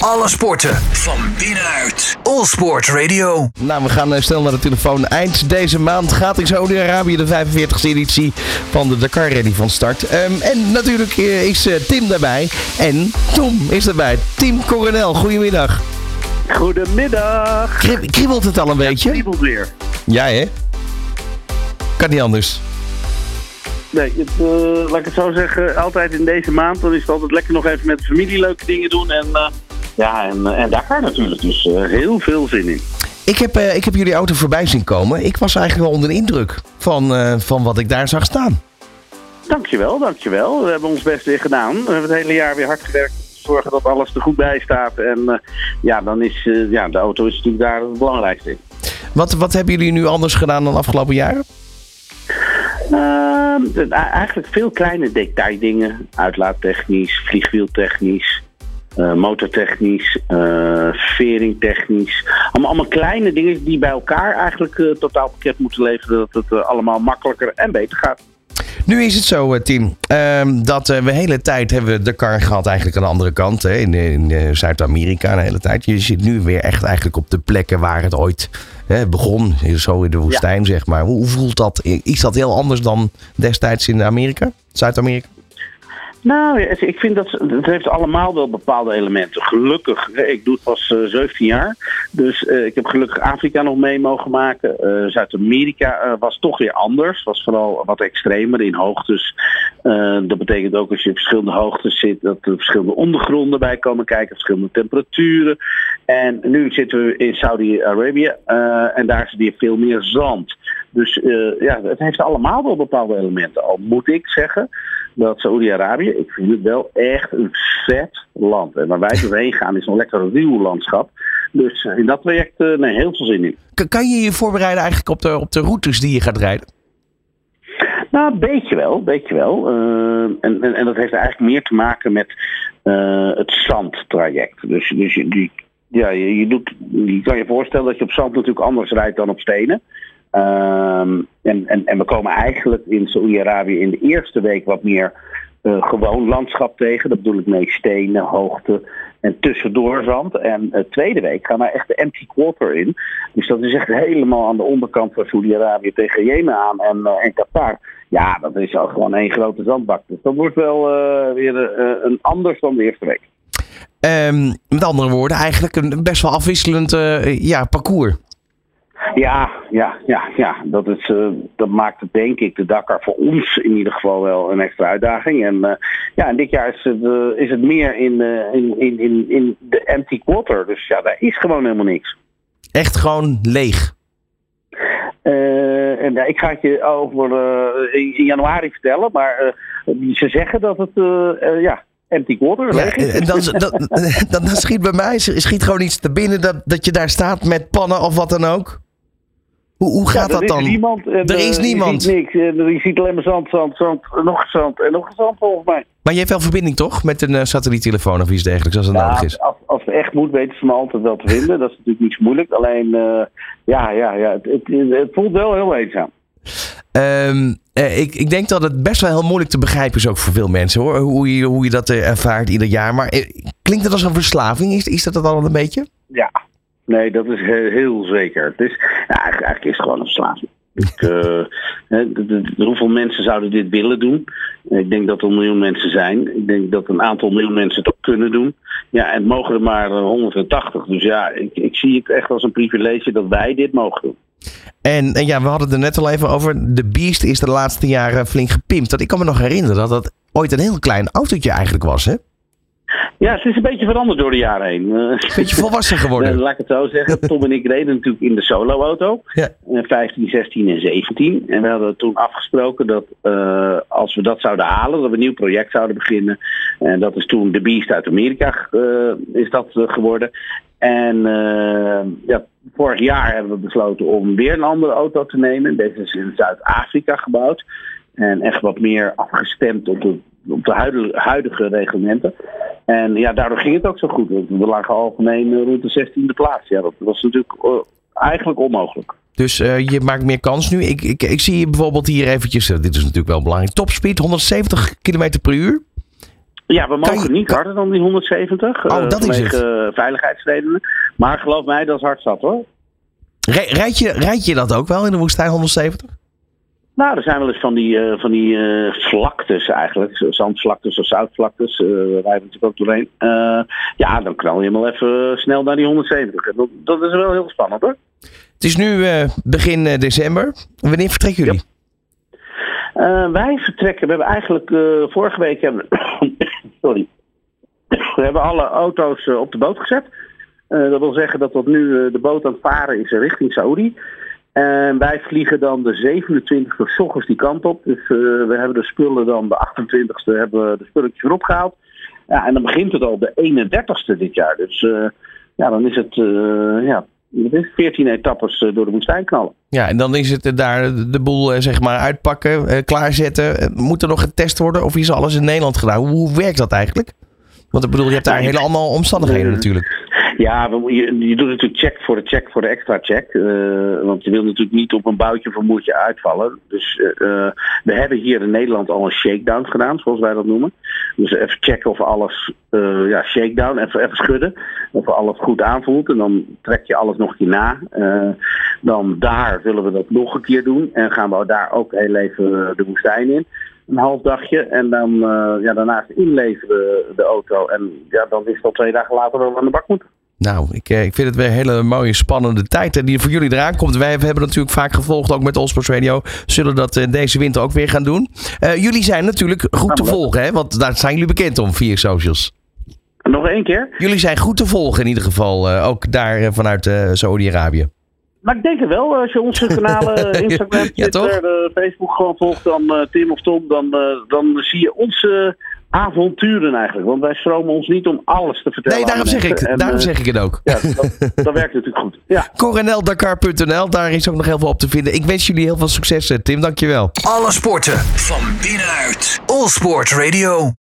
Alle sporten van binnenuit. All Sport Radio. Nou, we gaan eh, snel naar de telefoon. Eind deze maand gaat in Saudi-Arabië de 45e editie van de Dakar Rally van start. Ehm, en natuurlijk eh, is eh, Tim daarbij. En Tom is erbij. Tim Coronel, goedemiddag. Goedemiddag. Krib- kriebelt het al een beetje? Kriebelt weer. Ja, hè? Kan niet anders. Nee, het, eh, laat ik het zo zeggen, altijd in deze maand, dan is het altijd lekker nog even met de familie leuke dingen doen. En eh, ja, en, eh, en Dakar natuurlijk. Dus eh, heel veel zin in. Ik heb, eh, ik heb jullie auto voorbij zien komen. Ik was eigenlijk wel onder de indruk van, van wat ik daar zag staan. Dankjewel, dankjewel. We hebben ons best weer gedaan. We hebben het hele jaar weer hard gewerkt om te zorgen dat alles er goed bij staat. En ja, dan is ja, de auto is natuurlijk daar het belangrijkste in. Wat, wat hebben jullie nu anders gedaan dan afgelopen jaren? Ehm, eigenlijk veel kleine detaildingen. Uitlaattechnisch, vliegwieltechnisch, eh, motortechnisch, eh veringtechnisch. Allemaal, allemaal kleine dingen die bij elkaar eigenlijk eh totaalpakket moeten leveren. Dat het allemaal makkelijker en beter gaat. Nu is het zo, Tim, ehm, dat we de hele tijd hebben we Dakar gehad eigenlijk aan de andere kant. Hè, in, in Zuid-Amerika de hele tijd. Je zit nu weer echt eigenlijk op de plekken waar het ooit hè, begon. Zo in de woestijn, zeg maar. Hoe, hoe voelt dat? Is dat heel anders dan destijds in Amerika? Zuid-Amerika? Nou, ik vind dat het heeft allemaal wel bepaalde elementen. Gelukkig, ik doe het pas eh, 17 jaar. Dus eh, ik heb gelukkig Afrika nog mee mogen maken. Eh, Zuid-Amerika eh, was toch weer anders. Was vooral wat extremer in hoogtes. Eh, dat betekent ook als je op verschillende hoogtes zit, dat er verschillende ondergronden bij komen kijken, verschillende temperaturen. En nu zitten we in Saudi-Arabië eh, en daar is weer veel meer zand. Dus eh, ja, het heeft allemaal wel bepaalde elementen. Al moet ik zeggen dat Saoedi-Arabië, ik vind het wel echt een vet land. En waar wij doorheen gaan is een lekker ruw landschap. Dus in dat traject, eh, nee, heel veel zin in. Kan je je voorbereiden eigenlijk op de, op de routes die je gaat rijden? Nou, een beetje wel, een beetje wel. Eh, en, en, en dat heeft eigenlijk meer te maken met eh, het zandtraject. Dus, dus je, die, ja, je, je, doet, je kan je voorstellen dat je op zand natuurlijk anders rijdt dan op stenen. Ehm, en, en, en we komen eigenlijk in Saoedi-Arabië in de eerste week wat meer eh, gewoon landschap tegen. Dat bedoel ik mee stenen, hoogte en tussendoor zand. En de tweede week gaan we echt de empty quarter in. Dus dat is echt helemaal aan de onderkant van Saoedi-Arabië tegen Jemen aan en, eh, en Qatar. Ja, dat is al gewoon één grote zandbak. Dus dat wordt wel eh, weer eh, een anders dan de eerste week. Ehm, met andere woorden, eigenlijk een best wel afwisselend eh, ja, parcours. Ja, ja, ja, ja. Dat, is, eh, dat maakt het denk ik de Dakar voor ons in ieder geval wel een extra uitdaging. En eh, ja, en dit jaar is het, eh, is het meer in, in, in, in, in de empty quarter. Dus ja, daar is gewoon helemaal niks. Echt gewoon leeg. En ja, ik ga het je over in, in januari vertellen, maar ze zeggen dat het ja, empty quarter Ja, leeg is. en dan, dan, dan, dan schiet bij mij schiet gewoon iets te binnen dat, dat je daar staat met pannen of wat dan ook. Hoe, hoe gaat Ja, dat er dan? Is niemand, en, Er is eh, niemand. Je ziet niks. En je ziet alleen maar zand, zand, zand, nog zand en nog zand volgens mij. Maar je hebt wel verbinding toch? Met een eh, satelliettelefoon of iets dergelijks als Ja, nodig is. als, als het echt moet, weten ze me altijd wel te vinden. Dat is natuurlijk niet zo moeilijk. Alleen, eh, ja, ja, ja het, het, het voelt wel heel eenzaam. Ehm, eh, ik, ik denk dat het best wel heel moeilijk te begrijpen is ook voor veel mensen hoor. Hoe je, hoe je dat eh, ervaart ieder jaar. Maar eh, klinkt het als een verslaving? Is, is dat het al een beetje? Ja, nee, dat is he- heel zeker. Het is, ja, eigenlijk, is het gewoon een verslaving. Ik, eh, hè, de- de- de- hoeveel mensen zouden dit willen doen? Ik denk dat er een miljoen mensen zijn. Ik denk dat een aantal miljoen mensen het ook kunnen doen. Ja, en het mogen er maar eh, 180. Dus ja, ik, ik zie het echt als een privilege dat wij dit mogen doen. En, en ja, we hadden het er net al even over. De Beast is de laatste jaren flink gepimpt. Dat ik kan me nog herinneren dat dat ooit een heel klein autootje eigenlijk was. Hè? Ja, het is een beetje veranderd door de jaren heen. Eh, Beetje volwassen geworden. Eh, laat ik het zo zeggen. Tom en ik reden natuurlijk in de solo-auto. Ja. Eh, 15, 16 en 17. En we hadden toen afgesproken dat eh, als we dat zouden halen, dat we een nieuw project zouden beginnen. En dat is toen de Beast uit Amerika eh, is dat eh, geworden. En eh, ja, vorig jaar hebben we besloten om weer een andere auto te nemen. Deze is in Zuid-Afrika gebouwd. En echt wat meer afgestemd op de, op de huidige, huidige reglementen. En ja, daardoor ging het ook zo goed. We lagen algemeen eh, rond de 16e plaats. Ja, dat was natuurlijk eh, eigenlijk onmogelijk. Dus eh, je maakt meer kans nu. Ik, ik, ik zie bijvoorbeeld hier eventjes, dit is natuurlijk wel belangrijk, topspeed 170 km per uur. Ja, we mogen je- niet harder dan die 170. Oh, dat is het. veiligheidsredenen. Maar geloof mij, dat is hard zat hoor. Rij- Rijd je, rijd je dat ook wel in de woestijn 170? Nou, er zijn wel eens van die, eh, van die eh, vlaktes eigenlijk. zo- Zandvlaktes of zoutvlaktes. eh we rijden natuurlijk ook doorheen. Eh, ja, dan knal je hem wel even snel naar die 170. En Dat, dat is wel heel spannend hoor. Het is nu eh, begin eh, december. Wanneer vertrekken jullie? Eh, wij vertrekken. We hebben eigenlijk eh, vorige week hebben, sorry. We hebben alle auto's eh, op de boot gezet. Eh, dat wil zeggen dat tot nu eh, de boot aan het varen is richting Saudi. En wij vliegen dan de 27e 's ochtends die kant op. Dus eh, we hebben de spullen dan de 28e hebben we de spulletjes weer opgehaald. Ja, en dan begint het al de 31ste dit jaar. Dus eh, ja, dan is het eh, ja, het is 14 etappes door de woestijn knallen. Ja, en dan is het daar de boel zeg maar uitpakken, klaarzetten. Moet er nog getest worden of is alles in Nederland gedaan? Hoe, werkt dat eigenlijk? Want ik bedoel, je hebt daar hele allemaal omstandigheden natuurlijk. Ja, we- je, doet natuurlijk check voor de check voor de extra check. eh, want je wil natuurlijk niet op een boutje een moertje uitvallen. Dus eh, eh, we hebben hier in Nederland al een shakedown gedaan, zoals wij dat noemen. Dus even checken of alles, ja, shakedown, even, even schudden. Of alles goed aanvoelt. En dan trek je alles nog een keer na. Dan daar willen we dat nog een keer doen. En gaan we daar ook heel even de woestijn in. Een half dagje. En dan eh, ja, daarnaast inleveren we de auto. En ja, dan is het al twee dagen later wel aan de bak moeten. Nou, ik, eh, ik vind het weer een hele mooie, spannende tijd die voor jullie eraan komt. Wij hebben natuurlijk vaak gevolgd, ook met Allsports Radio. Zullen dat eh, deze winter ook weer gaan doen. Eh, jullie zijn natuurlijk goed te volgen, hè? want daar zijn jullie bekend om via socials. Nog één keer. Jullie zijn goed te volgen in ieder geval, ook daar vanuit Saudi-Arabië. Maar ik denk het wel, als je onze kanalen, Instagram? Twitter, Facebook gewoon volgt, dan Tim of Tom, dan, dan zie je onze avonturen eigenlijk. Want wij stromen ons niet om alles te vertellen. Nee, daarom zeg ik. En, daarom eh, zeg ik het ook. Ja, dat, dat werkt natuurlijk goed. Ja. Coroneldakar.nl, daar is ook nog heel veel op te vinden. Ik wens jullie heel veel succes, eh, Tim. Dankjewel. Alle sporten van binnenuit. All Sport Radio.